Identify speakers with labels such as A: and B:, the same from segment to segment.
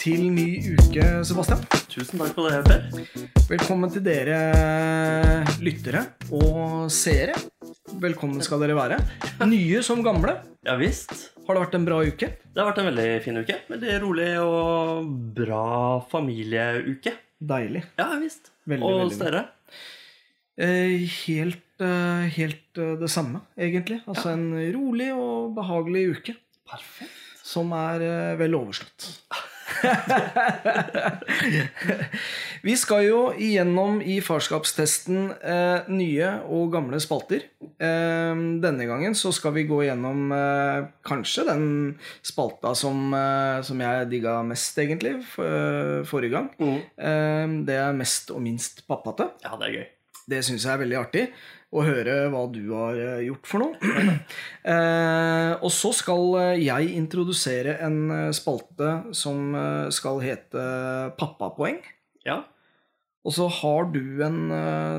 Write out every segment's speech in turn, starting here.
A: Til ny uke, Sebastian.
B: Tusen takk for det, Per.
A: Velkommen til dere lyttere og seere. Velkommen skal dere være. Nye som gamle.
B: Ja visst.
A: Har det vært en bra uke?
B: Det har vært en veldig fin uke. Veldig rolig og bra familieuke.
A: Deilig.
B: Ja visst.
A: Veldig,
B: og hos dere?
A: Eh, helt, eh, helt eh, det samme, egentlig. Altså en rolig og behagelig uke.
B: Perfekt.
A: Som er vel overstått. Vi skal jo igjennom i farskapstesten eh, nye og gamle spalter. Eh, denne gangen så skal vi gå igjennom eh, kanskje den spalta som, eh, som jeg digga mest, egentlig, for, forrige gang.
B: Mm.
A: Eh, det er mest og minst pappate.
B: Ja, det er gøy.
A: Det syns jeg er veldig artig å høre hva du har eh, gjort for noe. eh, og så skal eh, jeg introdusere en eh, spalte som skal hete Pappapoeng.
B: Ja.
A: Og så har du en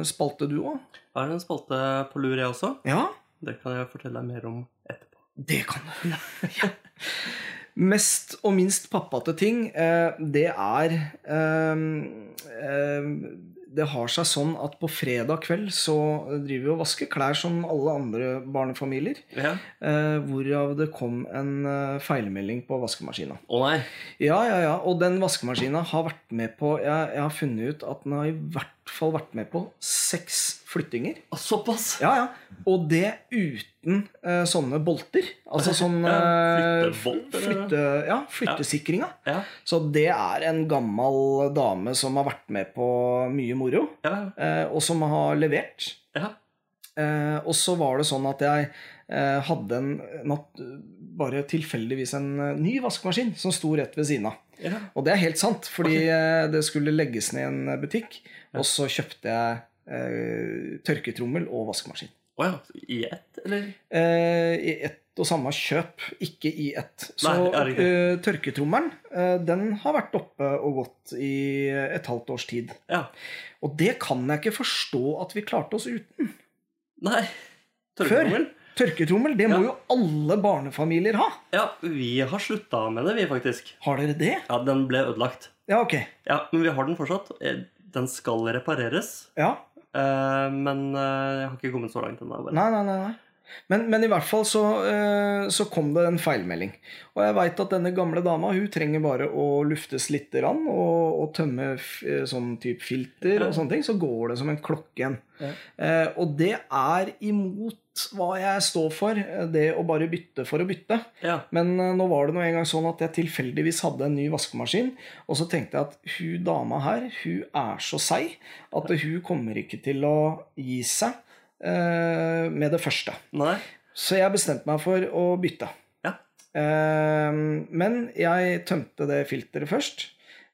A: spalte, du òg.
B: Jeg har en spalte på lur, jeg også.
A: Ja,
B: Det kan jeg fortelle deg mer om etterpå.
A: det kan du. Ja. Mest og minst pappate ting, det er eh, eh, det har seg sånn at på fredag kveld så driver vi og vasker klær som alle andre barnefamilier.
B: Ja.
A: Eh, hvorav det kom en eh, feilmelding på vaskemaskina.
B: Å nei.
A: Ja, ja, ja. Og den vaskemaskina har vært med på Jeg, jeg har funnet ut at den har i hvert fall vært med på seks flyttinger.
B: Å, Såpass?
A: Ja, ja. Og det uten uh, sånne bolter. Altså sånn
B: Ja, flyttebolt,
A: flytte, Ja, flyttesikringa.
B: Ja.
A: Så det er en gammel dame som har vært med på mye moro,
B: Ja.
A: uh, og som har levert.
B: ja.
A: Og så var det sånn at jeg hadde en natt, bare tilfeldigvis en ny vaskemaskin som sto rett ved siden av.
B: ja.
A: Og det er helt sant, fordi eh, det skulle legges ned en butikk, og så kjøpte jeg tørketrommel og vaskemaskin.
B: Å ja. I ett, eller?
A: Eh, I ett og samme kjøp, ikke i ett. Så
B: Nei, ja,
A: eh, tørketrommelen, eh, den har vært oppe og gått i et halvt års tid.
B: Ja.
A: Og det kan jeg ikke forstå at vi klarte oss uten.
B: Nei.
A: Før.
B: Tørketrommel?
A: det det må jo alle barnefamilier ha.
B: Ja, vi har slutta med det, vi, faktisk.
A: Har dere det?
B: Ja, den ble ødelagt.
A: Ja, ok.
B: Ja, Men vi har den fortsatt. Eh, Den skal repareres.
A: Ja.
B: Eh, men eh, jeg har ikke kommet så langt ennå.
A: Nei, nei, nei. nei. Men, men i hvert fall så, eh, så kom det en feilmelding. Og jeg veit at denne gamle dama hun trenger bare å luftes lite grann og, og tømme sånn type filter og sånne ting, så går det som en klokke igjen.
B: Ja.
A: Og det er imot hva jeg står for, eh, det å bare bytte for å bytte.
B: Ja.
A: Men eh, nå var det nå en gang sånn at jeg tilfeldigvis hadde en ny vaskemaskin, og så tenkte jeg at hun dama her, hun er så seig at hun kommer ikke til å gi seg uh, med det første.
B: Nei.
A: Så jeg bestemte meg for å bytte.
B: Ja.
A: Uh, men jeg tømte det filteret først.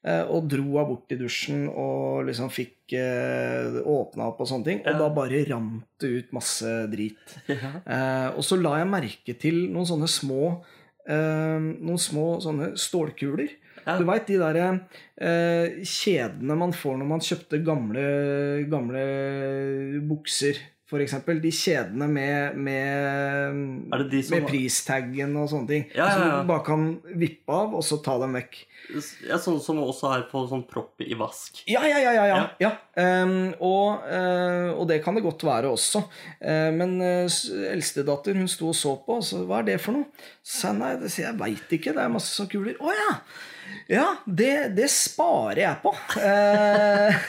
A: Eh, Og dro henne bort i dusjen og liksom fikk eh, åpna opp og sånne ting. Og
B: Ja.
A: da bare rant det ut masse drit.
B: Ja.
A: Eh, og så la jeg merke til noen sånne små eh, Noen små sånne stålkuler.
B: Ja.
A: Du veit de derre eh, kjedene man får når man kjøpte gamle, gamle bukser, f.eks. De kjedene med, med,
B: de som
A: med pristaggen og sånne ting.
B: Ja, ja, ja.
A: Som du bare kan vippe av, og så ta dem vekk.
B: Ja, sånn som også er på sånn propp i vask.
A: Ja, ja, ja. ja, ja. Ehm, og, uh, og det kan det godt være også. Uh, men uh, eldstedatter hun sto og så på, og så hva er det for noe? Så nei, det, jeg veit ikke, det er masse sånne kuler. Å ja! Ja, det, det sparer jeg på. Eh,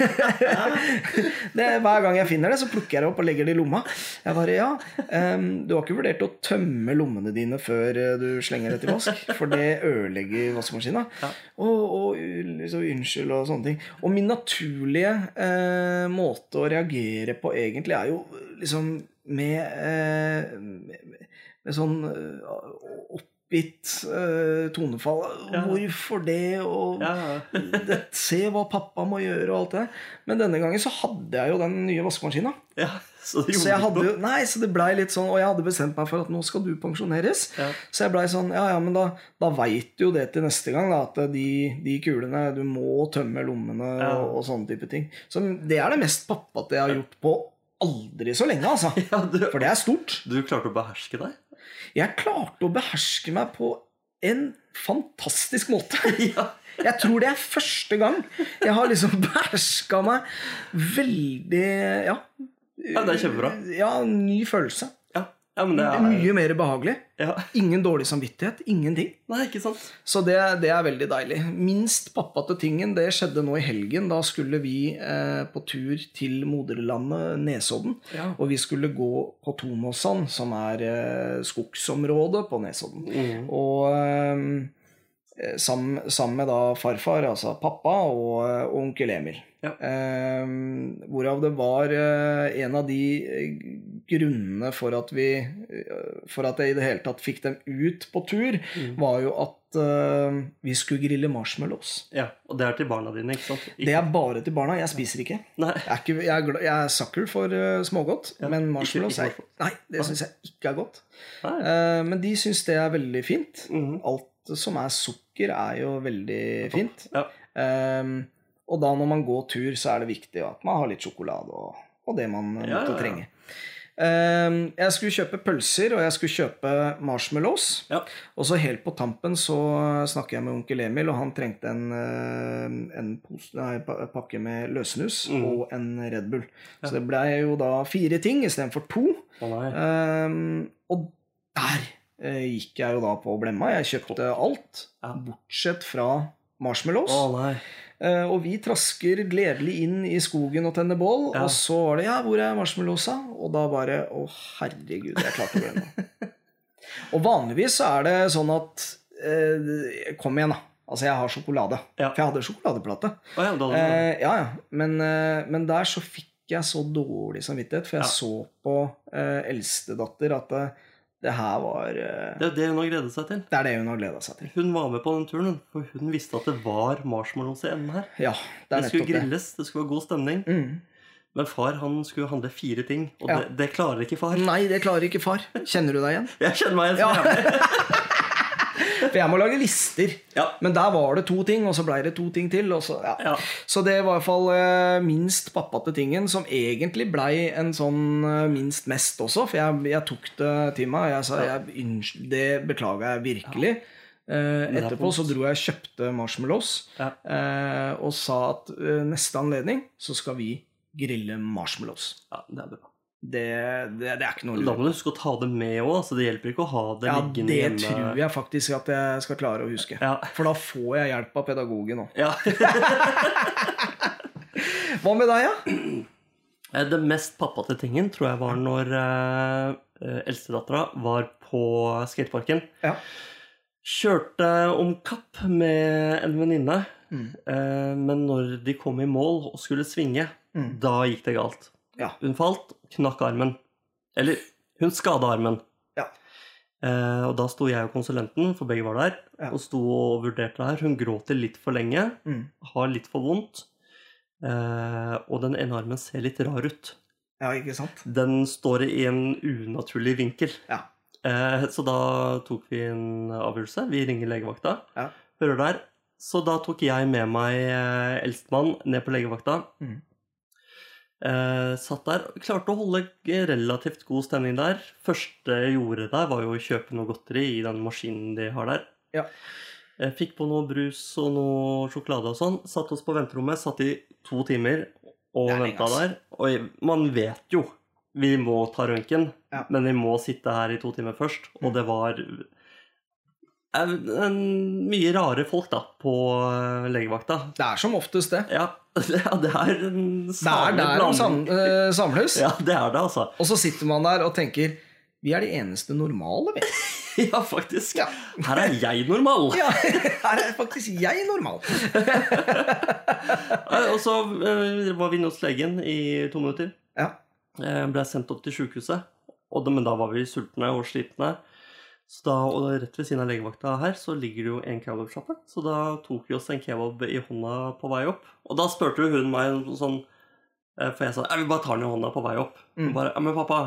A: det, hver gang jeg finner det, så plukker jeg det opp og legger det i lomma. Jeg bare, ja, Du har ikke vurdert å tømme lommene dine før eh, du slenger det til vask? For det ødelegger vaskemaskina.
B: Ja.
A: Og, og liksom, unnskyld og sånne ting. Og min naturlige eh, måte å reagere på egentlig er jo liksom med, eh, med, med sånn eh, oppgitt uh, tonefall.
B: Ja.
A: Hvorfor det? Og
B: Ja.
A: det, se hva pappa må gjøre, og alt det der. Men denne gangen så hadde jeg jo den nye vaskemaskina.
B: ja. Så
A: Så jeg hadde, jo- nei, så det blei litt sånn, og jeg hadde bestemt meg for at nå skal du pensjoneres. Så jeg blei sånn, ja ja, men da, da veit du jo det til neste gang, da, at de, de kulene Du må tømme lommene og, og sånne type ting. Så det er det mest pappate jeg har gjort på aldri så lenge, altså.
B: Du,
A: For det er stort.
B: du klarte å beherske deg?
A: Jeg klarte å beherske meg på en fantastisk måte.
B: Ja.
A: Jeg tror det er første gang jeg har liksom beherska meg veldig Ja.
B: Ja, det er kjempebra.
A: Ja, ny følelse.
B: Ja, det er
A: Mye mer behagelig.
B: ja.
A: Ingen dårlig samvittighet. Ingenting.
B: Nei, ikke sant?
A: Så det, det er veldig deilig. Minst pappate tingen det skjedde nå i helgen. Da skulle vi eh, på tur til moderlandet Nesodden.
B: Ja.
A: Og vi skulle gå på Tomåsand, som er eh, skogsområdet på Nesodden.
B: Mm.
A: Og eh, sammen, sammen med da farfar, altså pappa, og, og onkel Emil.
B: Ja.
A: Eh, hvorav det var eh, en av de eh, grunnene for at vi eh, For at jeg i det hele tatt fikk dem ut på tur,
B: Mm.
A: var jo at eh, vi skulle grille marshmallows.
B: Ja, Og det er til barna dine, ikke sant?
A: Det er bare til barna. Jeg spiser ikke.
B: Nei.
A: Jeg er, ikke, jeg er, jeg er sucker for uh, smågodt,
B: Ja,
A: men
B: ikke-
A: marshmallows
B: ikke
A: er, Nei, det syns jeg ikke er godt. Eh, men de syns det er veldig fint.
B: Mm.
A: Alt som er sukker, er jo veldig fint.
B: Ja.
A: Um, og da når man går tur, så er det viktig at man har litt sjokolade og, og det man
B: Ja, ja,
A: måtte
B: ja.
A: trenge. Um, jeg skulle kjøpe pølser, og jeg skulle kjøpe marshmallows.
B: Ja.
A: Og så helt på tampen så snakker jeg med onkel Emil, og han trengte en, eh, en pose, nei, pa- pakke med løssnus
B: Mm.
A: og en Red Bull. Så det blei jo da fire ting istedenfor to.
B: Oh.
A: Um, og der gikk jeg jo da på blemma. Jeg kjøpte alt, bortsett fra marshmallows.
B: Nei.
A: Eh, og vi trasker gledelig inn i skogen og tenner bål.
B: Ja.
A: Og så var det 'ja, hvor er marshmallowsa?' Og da bare 'å, herregud, jeg klarte å glemme'. og vanligvis så er det sånn at eh, Kom igjen, da. Altså, jeg har sjokolade.
B: Ja.
A: For jeg hadde sjokoladeplate.
B: Oh, ja, da hadde du
A: Eh, ja, ja. Men, eh, men der så fikk jeg så dårlig samvittighet, for jeg så på eh, eldstedatter at det, her var uh...
B: Det er det hun har gledet seg til.
A: Det er det hun har gleda seg til.
B: Hun var med på den turen, for hun visste at det var marshmallows i enden her.
A: Ja, det er
B: Det skulle
A: grilles, det.
B: det skulle være god stemning.
A: Mm.
B: Men far han skulle handle fire ting, og
A: Ja.
B: det, det klarer ikke far.
A: Nei, det klarer ikke far. Kjenner du deg igjen?
B: Jeg kjenner meg igjen.
A: Ja. For jeg må lage lister.
B: Ja.
A: Men der var det to ting, og så blei det to ting til. Så, ja.
B: Ja.
A: så det var i hvert fall uh, minst pappate tingen, som egentlig blei en sånn uh, minst mest også. For jeg, jeg tok det til meg, jeg sa jeg, det beklager jeg virkelig.
B: Er
A: etterpå så dro jeg og kjøpte marshmallows og sa at neste anledning så skal vi grille marshmallows.
B: ja, det er bra.
A: Det, det, det er ikke noe
B: Da må du huske å ta det med òg. Det hjelper ikke å ha det
A: Ja,
B: liggende
A: det
B: hjemme.
A: tror jeg faktisk at jeg skal klare å huske.
B: Ja.
A: For da får jeg hjelp av pedagogen òg.
B: Ja.
A: Hva med deg, ja?
B: Eh, Det mest pappate tingen tror jeg var når uh, eldstedattera var på skateparken.
A: Ja.
B: Kjørte om kapp med en venninne,
A: Mm.
B: eh, men når de kom i mål og skulle svinge,
A: Mm.
B: da gikk det galt.
A: Ja.
B: Hun falt, knakk armen. Eller, hun skada armen.
A: Ja.
B: Eh, og da sto jeg og konsulenten, for begge var der,
A: Ja.
B: og sto og vurderte det her. Hun gråter litt for lenge,
A: Mm.
B: har litt for vondt, eh, og den ene armen ser litt rar ut.
A: Ja, ikke sant?
B: Den står i en unaturlig vinkel.
A: Ja.
B: Eh, så da tok vi en avgjørelse. Vi ringer legevakta.
A: Ja.
B: Hører der. Så da tok jeg med meg eh, eldstemann ned på legevakta.
A: Mhm.
B: Eh, satt der. Klarte å holde relativt god stemning der. Første jeg gjorde der, var jo å kjøpe noe godteri i den maskinen de har der.
A: Ja.
B: Eh, Fikk på noe brus og noe sjokolade og sånn. Satt oss på venterommet. Satt i to timer og venta der. Og man vet jo vi må ta røntgen,
A: Ja.
B: men vi må sitte her i to timer først. Og
A: Mm.
B: det var mye rare folk da på eh, legevakta.
A: Det er som oftest det.
B: Ja, ja det er en
A: Det er der sam, eh, samles.
B: Ja, det er det, altså.
A: Og så sitter man der og tenker Vi er de eneste normale, vi.
B: Ja, faktisk.
A: Ja.
B: Her er jeg normal.
A: Ja, her er faktisk jeg normal.
B: Og så uh, var vi inne hos legen i to minutter.
A: Ja.
B: Uh, Ble sendt opp til sjukehuset. Men da var vi sultne og slitne. Så da, og rett ved siden av legevakta her så ligger det jo en kebabsjappe. Så da tok vi oss en kebab i hånda på vei opp. Og da spurte jo hun meg sånn eh, For jeg sa jeg vil bare ta den i hånda på vei opp.
A: Mm.
B: Og bare, ja, men pappa,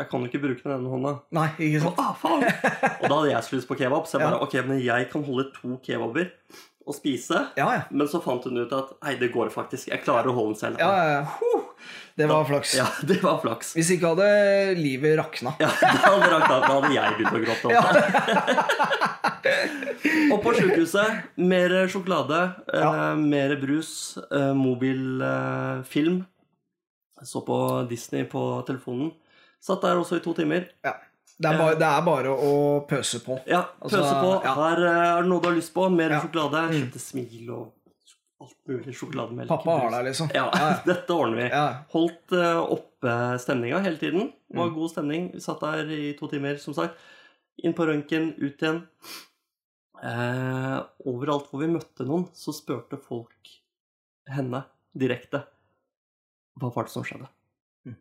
B: jeg kan jo ikke bruke den ene hånda.
A: Nei, ikke
B: Så,
A: sant?
B: ah, faen. Og da hadde jeg så lyst på kebab, så jeg
A: Ja.
B: bare ok, men jeg kan holde to kebaber og spise.
A: Ja, ja.
B: Men så fant hun ut at nei, det går faktisk. Jeg klarer å holde den selv.
A: ja, ja, ja. Det var flaks.
B: Ja, det var flaks.
A: Hvis ikke hadde livet rakna.
B: Ja, Da hadde, rakna, da hadde jeg begynt å gråte.
A: Ja.
B: også. Og på sjukehuset mer sjokolade, eh, mer brus, eh, mobilfilm. Så på Disney på telefonen. Satt der også i to timer.
A: Ja. Det er, bare, det er bare å pøse på.
B: Ja,
A: Altså,
B: pøse på.
A: ja.
B: Her eh, er det noe du har lyst på. Mer
A: Ja.
B: sjokolade.
A: Mm.
B: Kjøpte smil og alt mulig. Sjokolademelk.
A: Pappa har deg, liksom.
B: Ja,
A: Ja,
B: dette ordner vi.
A: ja.
B: Holdt eh, oppe stemninga hele tiden. Det var
A: Mm.
B: god stemning. Vi satt der i to timer, som sagt. Inn på røntgen, ut igjen. Eh, overalt hvor vi møtte noen, så spurte folk henne direkte hva var det som skjedde.
A: Mm.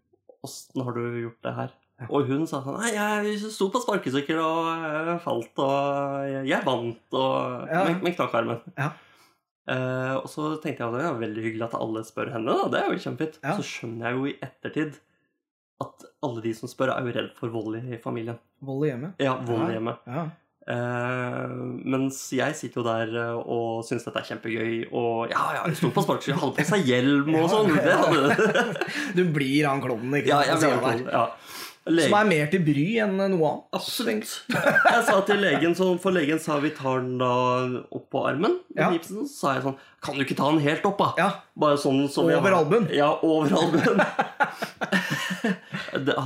B: Åssen har du gjort det her? Og hun sa sånn Nei, jeg sto på sparkesykkel og falt, og jeg, jeg vant, og
A: Ja.
B: med, med knakk armen.
A: Ja.
B: Eh, og så tenkte jeg at det er veldig hyggelig at alle spør henne. da, Det er jo kjempefint.
A: Ja.
B: Så skjønner jeg jo i ettertid at alle de som spør, er jo redd for vold i familien.
A: Vold i hjemmet.
B: Ja, vold i
A: Ja.
B: hjemmet.
A: Ja.
B: Uh, mens jeg sitter jo der eh, og syns dette er kjempegøy. Og ja, ja, hun sto på sparkesykkel, hadde på seg hjelm og sånn.
A: Du blir han klovnen, ikke
B: Ja, jeg blir
A: han
B: klovnen. Ja.
A: Som er mer til bry enn noe annet.
B: absolutt. Jeg sa til legen så, for legen sa vi tar den da opp på armen.
A: Ja.
B: gipsen, Så sa jeg sånn Kan du ikke ta den helt opp, da?
A: Ja,
B: Bare sånn som
A: Over albuen?
B: Ja, over albuen.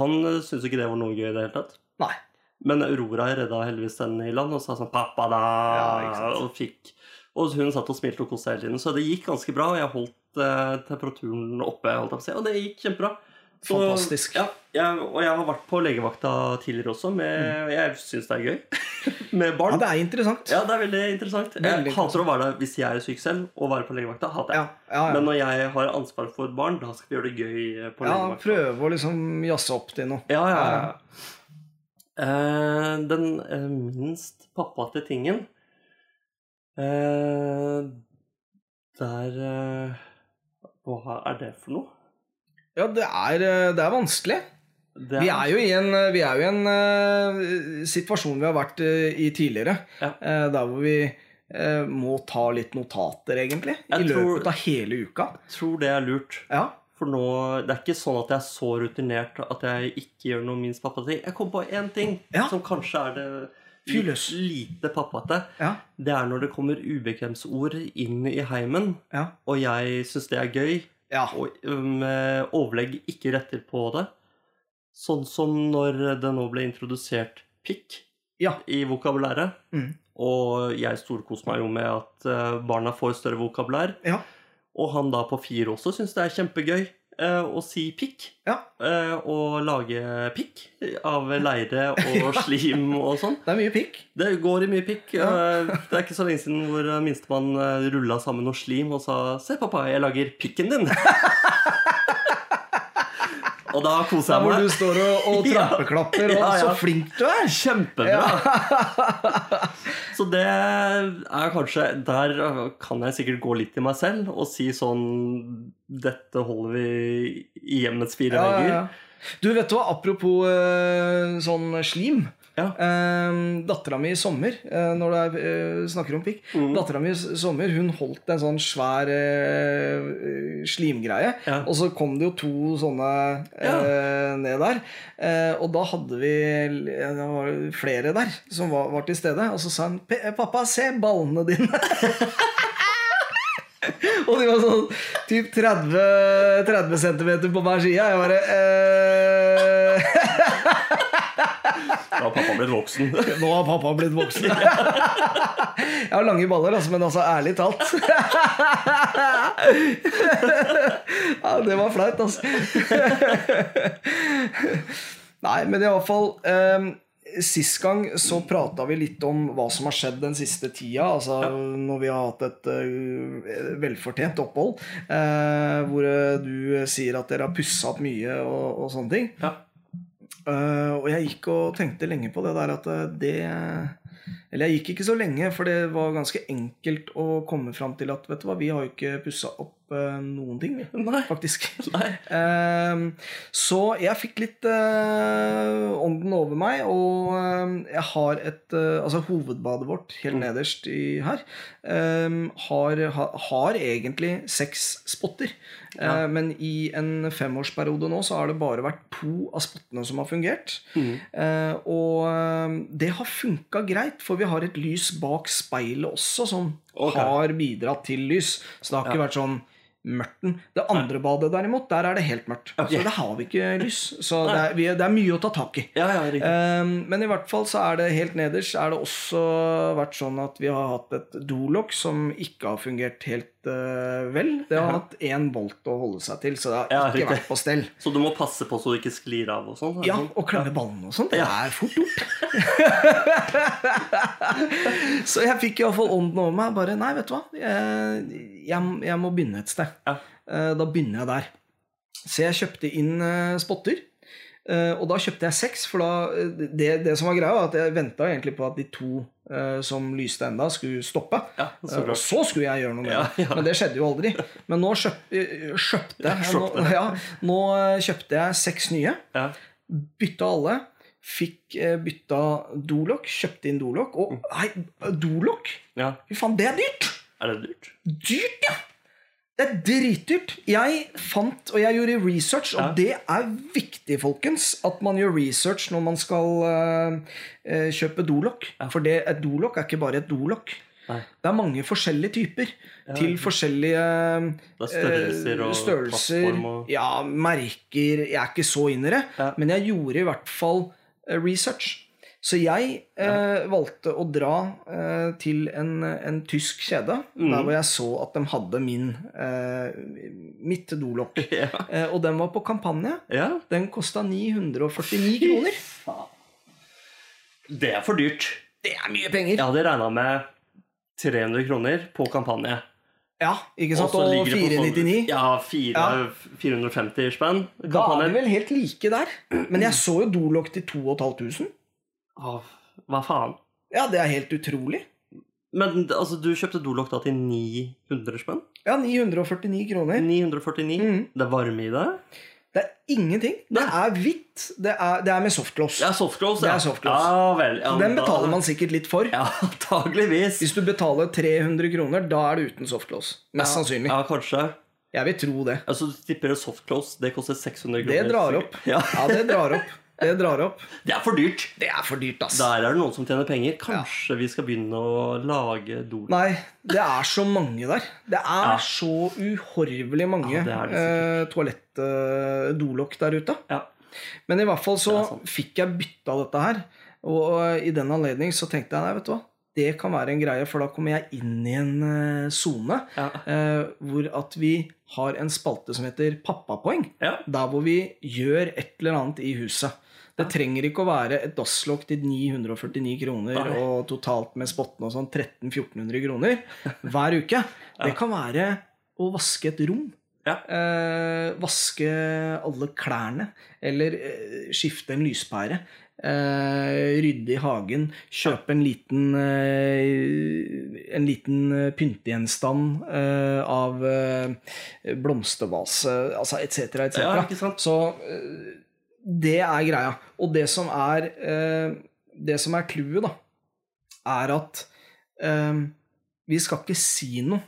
B: Han syntes ikke det var noe gøy i det hele tatt.
A: Nei.
B: Men Aurora redda heldigvis den i land og sa sånn 'Pappa, da!'
A: Ja,
B: og fikk Og hun satt og smilte og koste hele tiden. Så det gikk ganske bra, og jeg holdt eh, temperaturen oppe. Holdt jeg på å si, og det gikk kjempebra. Så,
A: Fantastisk.
B: Ja, jeg, og jeg har vært på legevakta tidligere også. Med, Jeg syns det er gøy med
A: ja,
B: barn.
A: det er interessant.
B: Ja, det er veldig interessant.
A: Veldig
B: Jeg hater å være der hvis jeg er syk selv, Å være på legevakta. hater jeg.
A: Ja, ja, ja.
B: Men når jeg har ansvar for barn, da skal vi gjøre det gøy eh, på
A: ja
B: legevakta.
A: prøve å liksom jazze opp til noe.
B: Ja, ja,
A: Ja,
B: ja. Eh, den uh, minst pappate tingen uh, Der Hva er det for noe?
A: Ja, det er, eh, det er vanskelig.
B: Det
A: Vi er jo i en, vi er jo i en uh, situasjon vi har vært uh, i tidligere.
B: Ja.
A: uh, der hvor vi eh, må ta litt notater, egentlig. I
B: Jeg tror-
A: løpet av hele uka.
B: Jeg tror det er lurt.
A: Ja.
B: For nå, Det er ikke sånn at jeg er så rutinert at jeg ikke gjør noe minst pappa-ting. Jeg kom på én ting
A: Ja.
B: som kanskje er det
A: Fyrløs.
B: lite pappate.
A: Ja.
B: Det er når det kommer ubekvemsord inn i heimen, og jeg syns det er gøy,
A: ja.
B: og med overlegg ikke retter på det. Sånn som når det nå ble introdusert pikk
A: Ja.
B: i vokabulæret.
A: Mm.
B: Og jeg storkoser meg jo med at eh, barna får større vokabulær.
A: Ja.
B: Og han da på fire også syns det er kjempegøy eh, å si pikk.
A: Ja.
B: Eh, og lage pikk av leire og slim og sånn.
A: Det er mye pikk.
B: Det går i mye pikk.
A: Ja.
B: Eh, Det er ikke så lenge siden hvor minstemann rulla sammen noe slim og sa 'Se, pappa, jeg lager pikken din'. og da koser jeg meg.
A: hvor du står og, og
B: Ja.
A: trampeklapper, og
B: Ja, ja.
A: så flink du er!
B: Kjempebra. Så det er kanskje Der kan jeg sikkert gå litt i meg selv og si sånn Dette holder vi i hjemmets fire
A: Ja, ja, ja. Du, vet du hva, apropos eh, sånn slim.
B: Ja.
A: Eh, Dattera mi i sommer, eh, når du er, eh, snakker om pikk
B: Mm.
A: Dattera mi i sommer hun holdt en sånn svær eh, slimgreie.
B: Ja.
A: Og så kom det jo to sånne eh, ned der. Eh, og da hadde vi ja, flere der som var, var til stede. Og så sa han 'Pappa, se ballene dine'. og de var sånn typ 30, 30 cm på hver side. Jeg bare eh,
B: Da har pappa blitt voksen.
A: Nå har pappa blitt voksen. Jeg har lange baller, altså, men altså, ærlig talt Ja, det var flaut, altså. Nei, men i hvert fall eh, Sist gang så prata vi litt om hva som har skjedd den siste tida. Altså når vi har hatt et uh, velfortjent opphold. Uh, hvor eh, du sier at dere har pussa opp mye og, og sånne ting.
B: Ja.
A: Eh, og jeg gikk og tenkte lenge på det der at eh, det Eller jeg gikk ikke så lenge, for det var ganske enkelt å komme fram til at vet du hva, vi har jo ikke pussa opp stoppe noen ting,
B: Nei.
A: faktisk.
B: Nei.
A: Uh, så jeg fikk litt uh, ånden over meg, og eh, jeg har et eh, Altså hovedbadet vårt helt
B: Mm.
A: nederst i her ehm, har, ha, har egentlig seks spotter.
B: Ja.
A: Men i en femårsperiode nå så har det bare vært to av spottene som har fungert.
B: Mm.
A: Og eh, det har funka greit, for vi har et lys bak speilet også som
B: okay.
A: har bidratt til lys. Så det har ikke
B: Ja.
A: vært sånn mørten. Det andre badet derimot, der er det helt mørkt.
B: Okay.
A: Så det har vi ikke lys. Så det er, vi, det er mye å ta tak i.
B: Ja, ja.
A: Eh, men i hvert fall så er det helt nederst er det også vært sånn at vi har hatt et dolokk som ikke har fungert helt vel. Det har hatt én volt å holde seg til, så det har
B: Ja,
A: ikke
B: riktig.
A: vært på stell.
B: Så du må passe på så du ikke sklir av og sånn?
A: Ja,
B: sånn?
A: og klemme ballene og sånt. Det
B: Ja.
A: er fort gjort. så jeg fikk iallfall ånden over meg. Bare nei, vet du hva. Jeg, jeg, jeg må begynne et sted.
B: Ja.
A: Eh, Da begynner jeg der. Så jeg kjøpte inn eh, spotter. Eh, Og da kjøpte jeg seks, for da eh, det, det som var greia, var at jeg venta egentlig på at de to eh, som lyste enda, skulle stoppe.
B: Ja, så
A: Og så skulle jeg gjøre noe med
B: Ja,
A: det.
B: ja.
A: Men det skjedde jo aldri. Men nå kjøp, kjøpte jeg nå, ja, nå kjøpte jeg seks nye.
B: Ja.
A: Bytta alle. Fikk bytta dolokk. Kjøpte inn dolokk. Og nei, dolokk!
B: ja.
A: Fy faen, det er dyrt!
B: Er det dyrt?
A: Dyrt, ja! Det er dritdyrt. Jeg fant, og jeg gjorde research, og
B: Ja.
A: det er viktig, folkens, at man gjør research når man skal uh, kjøpe dolokk. For det, et dolokk er ikke bare et dolokk. Det er mange forskjellige typer
B: Ja,
A: til forskjellige
B: er størrelser
A: eh,
B: og
A: størrelser,
B: og
A: ja, merker Jeg er ikke så inn i det,
B: Ja.
A: men jeg gjorde i hvert fall research. Så jeg eh, valgte å dra eh, til en, en tysk kjede,
B: Mm.
A: der hvor jeg så at de hadde min, eh, mitt dolokk.
B: Ja.
A: Eh, og den var på kampanje.
B: ja.
A: Den kosta 949 kroner.
B: Det er for dyrt.
A: Det er mye penger!
B: Jeg hadde regna med 300 kroner på kampanje.
A: Ja, ikke sant? Og
B: ligger det på sånn-
A: 499.
B: Ja, fire, 450 spenn.
A: Da er vi vel helt like der. Men jeg så jo dolokk til 2500.
B: Åh, Hva faen?
A: Ja, det er helt utrolig.
B: Men altså, du kjøpte dolokk da til 900 spenn?
A: Ja, 949 kroner.
B: 949?
A: Mm.
B: Det er varme i det?
A: Det er ingenting. Det er hvitt. Det er, det er med softgloss.
B: Softclose,
A: Det
B: ja.
A: er softgloss
B: Ja vel. Ja,
A: Den betaler man sikkert litt for.
B: Ja, antageligvis.
A: Hvis du betaler 300 kroner, da er det uten softgloss. Mest sannsynlig.
B: Ja, kanskje.
A: Jeg vil tro det.
B: Altså, du tipper softgloss, det koster 600 kroner.
A: Det drar opp.
B: Ja,
A: Ja, det drar opp. Det drar opp.
B: Det er for dyrt.
A: Det er for dyrt, ass.
B: Der er det noen som tjener penger. Kanskje vi skal begynne å lage dolokk?
A: Nei, det er så mange der. Det er
B: Ja.
A: så uhorvelig mange
B: Ja, det det
A: eh, toalett-dolokk der ute.
B: Ja.
A: Men i hvert fall så fikk jeg bytta dette her. Og eh, i den anledning så tenkte jeg nei, vet du hva, det kan være en greie, for da kommer jeg inn i en eh, sone
B: Ja.
A: eh, hvor at vi har en spalte som heter Pappapoeng.
B: ja.
A: Der hvor vi gjør et eller annet i huset. Det trenger ikke å være et dasslokk til 949 kroner
B: Nei.
A: og totalt med spottene og sånn 1300-1400 kroner hver uke. Det kan være å vaske et rom.
B: Ja.
A: Eh, vaske alle klærne. Eller eh, skifte en lyspære. Eh, rydde i hagen. Kjøpe en liten eh, En liten pyntegjenstand eh, av eh, blomstervase, altså etc., etc.
B: ja.
A: Så eh, det er greia. Og det som er eh, Det som er clouet, da, er at eh, vi skal ikke si noe.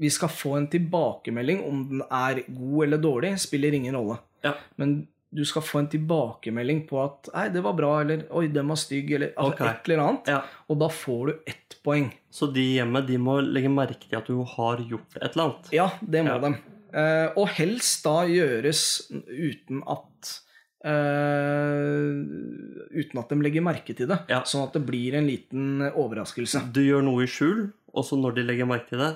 A: Vi skal få en tilbakemelding om den er god eller dårlig, spiller ingen rolle.
B: Ja.
A: Men du skal få en tilbakemelding på at 'nei, det var bra', eller 'oi, den var stygg', eller
B: okay.
A: Et eller annet.
B: Ja.
A: Og da får du ett poeng.
B: Så de hjemme de må legge merke til at du har gjort et eller annet.
A: Ja, det må
B: Ja.
A: de. Eh, og helst da gjøres uten at eh, Uten at de legger merke til det.
B: Ja.
A: Sånn at det blir en liten overraskelse.
B: Du gjør noe i skjul, og så når de legger merke til det,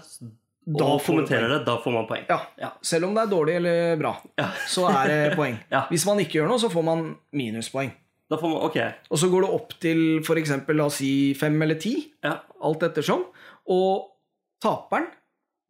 A: Da
B: og kommenterer det, da får man poeng.
A: Ja.
B: Ja.
A: Selv om det er dårlig eller bra,
B: Ja.
A: så er det poeng.
B: Ja.
A: Hvis man ikke gjør noe, så får man minuspoeng.
B: Da får man, okay.
A: Og så går det opp til f.eks. la oss si fem eller ti,
B: Ja.
A: alt ettersom. Og taperen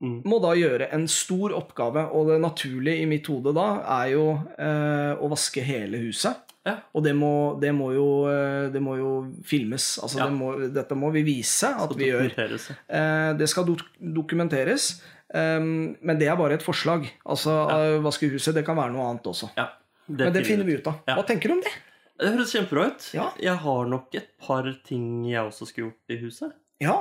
B: Mm.
A: må da gjøre en stor oppgave, og det naturlige i mitt hode da er jo eh, å vaske hele huset.
B: Ja.
A: Og det må, det må, jo, eh, det må jo filmes. Altså,
B: Ja.
A: det må, dette må vi vise at vi gjør. Eh, Det skal dok dokumenteres. Um, men det er bare et forslag. Altså, ja. Vaske huset, det kan være noe annet også.
B: Ja,
A: Men det finner vi ut av. Hva tenker du om det?
B: Det høres kjempebra ut.
A: Ja.
B: Jeg har nok et par ting jeg også skulle gjort i huset.
A: Ja,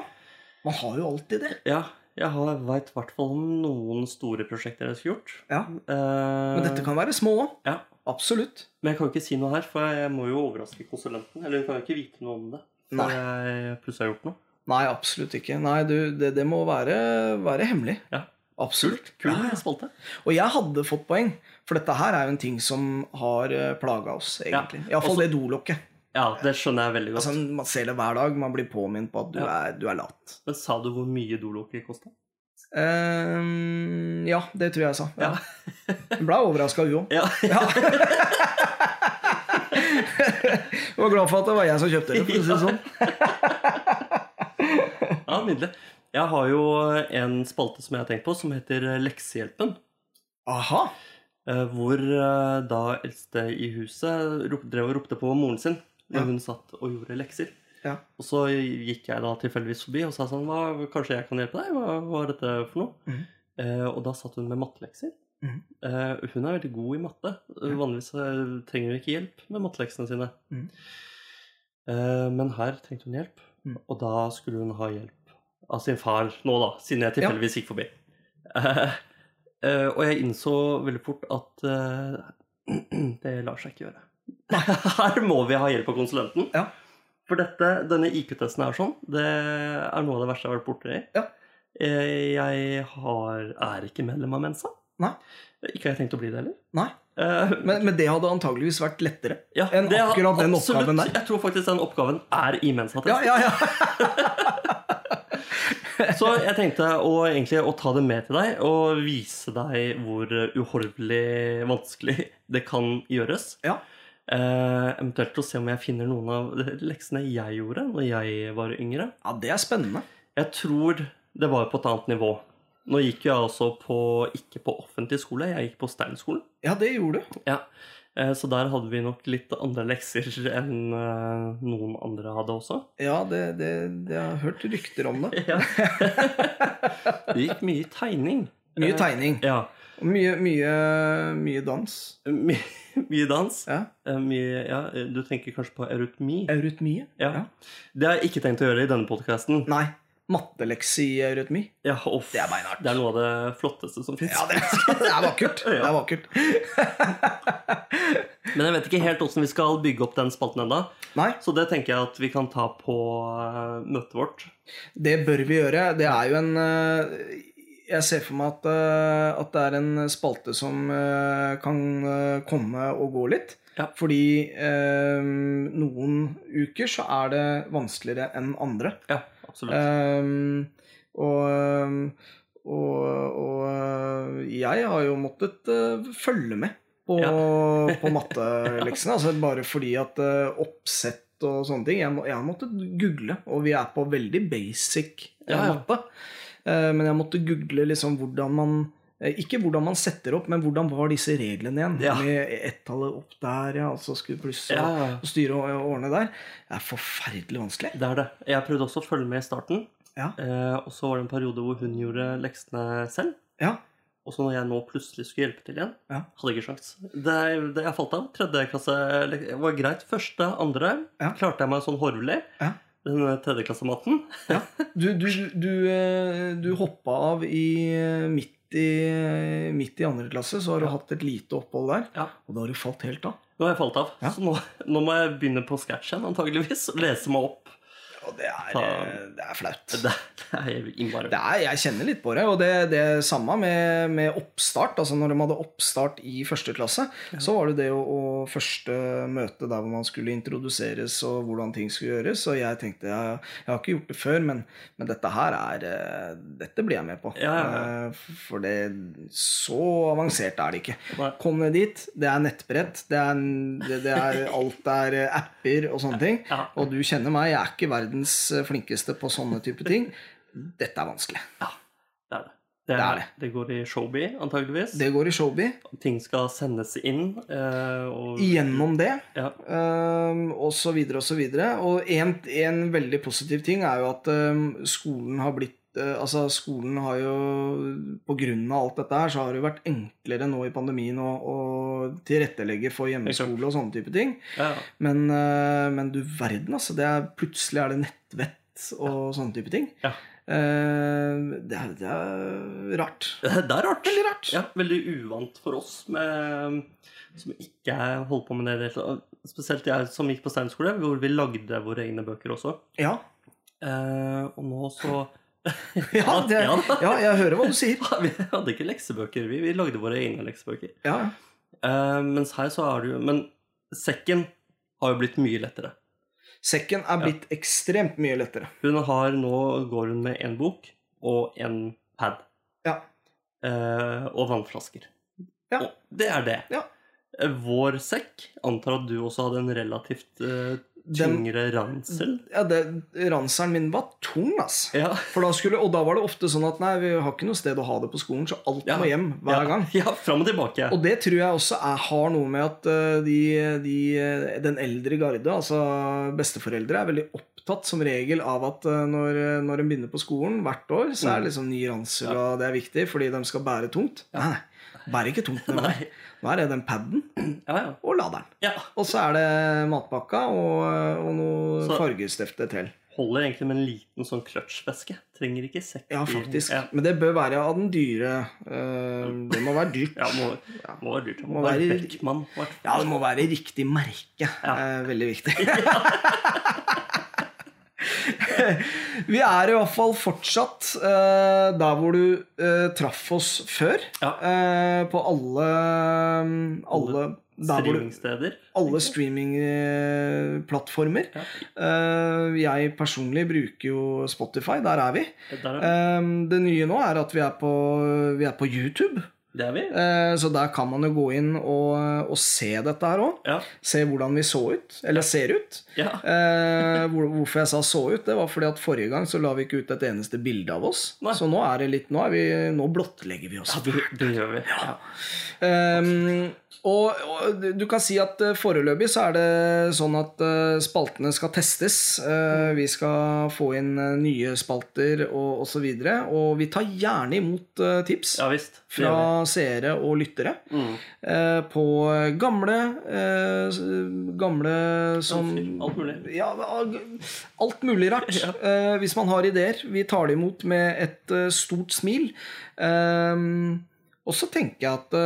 A: man har jo alltid det.
B: Ja, jeg veit i hvert fall om noen store prosjekter jeg har gjort.
A: Ja.
B: Eh,
A: Men dette kan være små òg.
B: Ja,
A: Absolutt.
B: Men jeg kan jo ikke si noe her, for jeg må jo overraske konsulenten. Eller hun kan jo ikke vite noe om det.
A: Nei.
B: Jeg plutselig har gjort noe.
A: Nei, absolutt ikke. Nei, du, det, det må være, være hemmelig.
B: Ja.
A: Absolutt.
B: Kul
A: Ja, ja.
B: spalte.
A: Og jeg hadde fått poeng, for dette her er jo en ting som har plaga oss, egentlig.
B: Ja,
A: Iallfall det dolokket.
B: Ja, det skjønner jeg veldig godt.
A: Altså, man ser det hver dag. Man blir påminnet på at du,
B: Ja.
A: er, du er lat.
B: Men sa du hvor mye dolokket kosta?
A: Um, ja, det tror jeg jeg sa. Ja.
B: Ja.
A: Hun ble overraska, hun òg.
B: Ja.
A: Hun var glad for at det var jeg som kjøpte det. for å si det sånn.
B: ja, nydelig. Jeg har jo en spalte som jeg har tenkt på, som heter Leksehjelpen.
A: Aha.
B: Eh, Hvor eh, da eldste i huset drev og ropte på moren sin når
A: Ja.
B: hun satt og gjorde lekser.
A: Ja.
B: Og så gikk jeg da tilfeldigvis forbi og sa sånn Kanskje jeg kan hjelpe deg? Hva, hva er dette for noe?
A: Mm.
B: Eh, og da satt hun med mattelekser.
A: Mm.
B: Eh, hun er veldig god i matte. Vanligvis eh, trenger hun ikke hjelp med matteleksene sine.
A: Mhm.
B: Eh, men her trengte hun hjelp,
A: Mhm.
B: og da skulle hun ha hjelp av sin far nå, da, siden jeg tilfeldigvis gikk forbi. Eh, eh, og jeg innså veldig fort at eh, det lar seg ikke gjøre. Her må vi ha hjelp av konsulenten.
A: Ja.
B: For dette, denne IQ-testen her sånn, det er noe av det verste jeg har vært borti.
A: Ja.
B: Eh, Jeg har, er ikke medlem av Mensa.
A: Nei.
B: Ikke har jeg tenkt å bli det heller.
A: Nei.
B: Eh,
A: Men, men det hadde antageligvis vært lettere.
B: ja,
A: enn
B: er
A: akkurat den
B: absolutt-
A: oppgaven der.
B: Jeg tror faktisk den oppgaven er i Mensa-testen.
A: ja, ja.
B: Så jeg tenkte å, egentlig å ta det med til deg og vise deg hvor uhorvelig vanskelig det kan gjøres.
A: Ja.
B: Eh, eventuelt å se om jeg finner noen av leksene jeg gjorde når jeg var yngre.
A: ja, det er spennende.
B: Jeg tror det var på et annet nivå. Nå gikk jeg altså på, ikke på offentlig skole, jeg gikk på Steinskolen.
A: Ja, det gjorde du.
B: Ja. Eh, Så der hadde vi nok litt andre lekser enn eh, noen andre hadde også.
A: Ja, det, det, det jeg har hørt rykter om det.
B: Ja. det gikk mye tegning.
A: Mye
B: Eh,
A: tegning.
B: Ja.
A: Mye, mye, mye dans.
B: My, mye dans.
A: Ja.
B: Eh, Mye, ja, du tenker kanskje på eurytmi?
A: Eurytmi,
B: Ja. Det har jeg ikke tenkt å gjøre i denne podkasten.
A: Nei. Matteleksi i eurytmi.
B: Ja, off.
A: Det er beinhardt.
B: Det er noe av det flotteste som fins.
A: Ja, det, det er vakkert. Det er vakkert.
B: Men jeg vet ikke helt åssen vi skal bygge opp den spalten ennå. Så det tenker jeg at vi kan ta på eh, møtet vårt.
A: det bør vi gjøre. Det er jo en eh, Jeg ser for meg at, eh, at det er en spalte som eh, kan eh, komme og gå litt.
B: Ja.
A: Fordi eh, noen uker så er det vanskeligere enn andre.
B: Ja, absolutt.
A: Um, og, og, og jeg har jo måttet uh, følge med på, på matteleksene. Altså bare fordi at uh, oppsett og sånne ting Jeg, må, jeg har måttet google, og vi er på veldig basic eh,
B: Ja, ja.
A: matte. Eh, men jeg måtte google liksom hvordan man eh, ikke hvordan man setter opp, men hvordan var disse reglene igjen?
B: Ja.
A: Med ett-tallet opp der, ja, og så skulle pluss
B: Ja,
A: og styre og og ordne der. Det er forferdelig vanskelig.
B: Det er det. Jeg prøvde også å følge med i starten.
A: Ja.
B: Eh, og så var det en periode hvor hun gjorde leksene selv.
A: Ja.
B: Og så når jeg nå plutselig skulle hjelpe til igjen,
A: Ja.
B: hadde jeg ikke sjans. Det, det jeg falt av. Tredje klasse var greit. Første, andre
A: Ja.
B: klarte jeg meg sånn horvelig.
A: Ja.
B: Den tredjeklassematten.
A: Ja. Du, du, du, eh, du hoppa av i eh, midt i, midt i andre klasse, så har du
B: Ja.
A: hatt et lite opphold der.
B: Ja.
A: Og da har du falt helt av.
B: Nå har jeg falt av.
A: Ja.
B: Så nå, nå må jeg begynne på scratch igjen, antageligvis. Lese meg opp.
A: Og det er, eh, det er flaut.
B: Det, det er innmari
A: Det er, jeg kjenner litt på det. Og det, det samme med, med oppstart. Altså når de hadde oppstart i første klasse, så var det det å, å første møte der hvor man skulle introduseres og hvordan ting skulle gjøres. Og jeg tenkte jeg, jeg har ikke gjort det før, men, men dette her er eh, Dette blir jeg med på.
B: Ja, ja,
A: Eh, For det så avansert er det ikke.
B: Nei.
A: Kom ned dit. Det er nettbrett. Det er, det, er alt er eh, apper og sånne ting.
B: Ja.
A: Og du kjenner meg, jeg er ikke verdens eh, flinkeste på sånne type ting. Dette er vanskelig.
B: Ja, det er det. Det,
A: Det er det.
B: det går i Showby, antageligvis.
A: Det går i Showby.
B: Ting skal sendes inn. eh, og
A: Gjennom det.
B: Ja.
A: Um, og så videre og så videre. Og en, en veldig positiv ting er jo at um, skolen har blitt uh, Altså skolen har jo av alt dette her, så har det jo vært enklere nå i pandemien å, å tilrettelegge for hjemmeskole og sånne type ting.
B: Ja,
A: Men, uh, men du verden, altså. Det er, plutselig er det nettvett og sånne type ting.
B: Ja.
A: Uh, det, er, det er rart.
B: Det er rart.
A: Veldig rart.
B: Ja, veldig uvant for oss med, som ikke holder på med det. Spesielt jeg som gikk på steinskole, hvor vi lagde våre egne bøker også.
A: Ja.
B: Eh, og nå så
A: Ja, det,
B: Ja,
A: jeg hører hva du sier.
B: Vi hadde ikke leksebøker, vi. Vi lagde våre egne leksebøker.
A: Ja,
B: Uh, mens her så er det jo Men sekken har jo blitt mye lettere.
A: Sekken er blitt ekstremt mye lettere.
B: Hun har nå går hun med én bok og en pad.
A: Ja.
B: Uh, og vannflasker.
A: Ja.
B: Og det er det.
A: Ja.
B: Eh, Vår sekk antar at du også hadde en relativt
A: Den-
B: tyngre ransel.
A: Ja, det, Ranselen min var tung, ass.
B: Ja.
A: For da skulle, og da var det ofte sånn at nei, vi har ikke noe sted å ha det på skolen, så alt
B: Ja.
A: må hjem hver
B: ja.
A: gang.
B: Ja, frem og tilbake.
A: Og det tror jeg også er, har noe med at eh, de, de, den eldre garde, altså besteforeldre, er veldig opptatt som regel av at eh, når, når en begynner på skolen hvert år, så er det liksom ny ransel,
B: Ja.
A: og det er viktig fordi de skal bære tungt. Nei, nei. Bærer ikke tungt. med
B: meg.
A: Nå er det den paden
B: Ja, ja.
A: og laderen.
B: ja.
A: Og så er det matpakka og, og noe fargestifte til.
B: Holder egentlig med en liten sånn kløtsjveske. Trenger ikke sekk.
A: Ja, faktisk. Men det bør være av den dyre. eh, det må være dyrt.
B: ja må, må være dyrt. Det
A: Må
B: Må være
A: være-. Ja, det må være riktig merke. Eh, veldig viktig. Vi er i hvert fall fortsatt uh, der hvor du uh, traff oss før.
B: Ja.
A: Uh, på alle Alle, hvor du,
B: Streamingsteder.
A: alle streamingplattformer.
B: Ja.
A: Jeg personlig bruker jo Spotify. Der er vi.
B: Der er,
A: det nye nå er at vi er på, vi er på YouTube.
B: Det er vi.
A: Eh, Så der kan man jo gå inn og, og se dette her òg.
B: Ja.
A: Se hvordan vi så ut. Eller ser ut.
B: ja.
A: Eh, hvor- hvorfor jeg sa 'så ut', det var fordi at forrige gang så la vi ikke ut et eneste bilde av oss.
B: Nei.
A: Så nå er det litt Nå, er vi, nå blottlegger vi oss.
B: ja det, det gjør vi. Ja.
A: Ehm, og, og du kan si at eh, foreløpig så er det sånn at eh, spaltene skal testes. Eh, vi skal få inn nye spalter og osv. Og, så og vi tar gjerne imot tips
B: ja visst.
A: Fra seere og lyttere.
B: Mm.
A: på gamle Gamle som
B: Alt mulig.
A: Ja, alt mulig rart.
B: Ja.
A: Hvis man har ideer. Vi tar det imot med et stort smil. Og så tenker jeg at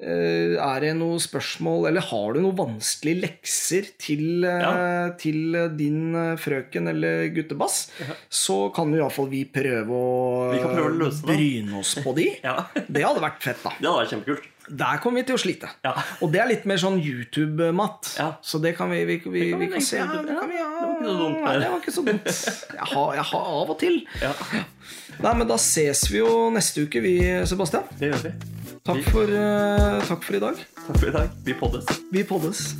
A: er det noe spørsmål, eller har du noen vanskelige lekser til, eh,
B: Ja.
A: til din eh, frøken eller guttebass,
B: Ja.
A: så kan jo iallfall vi prøve å,
B: Vi prøve å løse det.
A: bryne oss på de.
B: Ja.
A: Det hadde vært fett, da.
B: Det hadde vært kjempekult.
A: Der kommer vi til å slite.
B: Ja.
A: Og det er litt mer sånn YouTube-matt.
B: Ja.
A: Så det kan vi, vi, vi,
B: Det kan
A: vi kan se. Ja, det, kan vi, ja.
B: det var ikke så dumt, det.
A: det var ikke så dumt. Jeg har, jeg har av og til.
B: ja.
A: Nei, men da ses vi jo neste uke, vi, Sebastian.
B: Det gjør vi.
A: Takk for, uh, takk for i dag.
B: Takk for i dag. Vi poddes.
A: Vi poddes.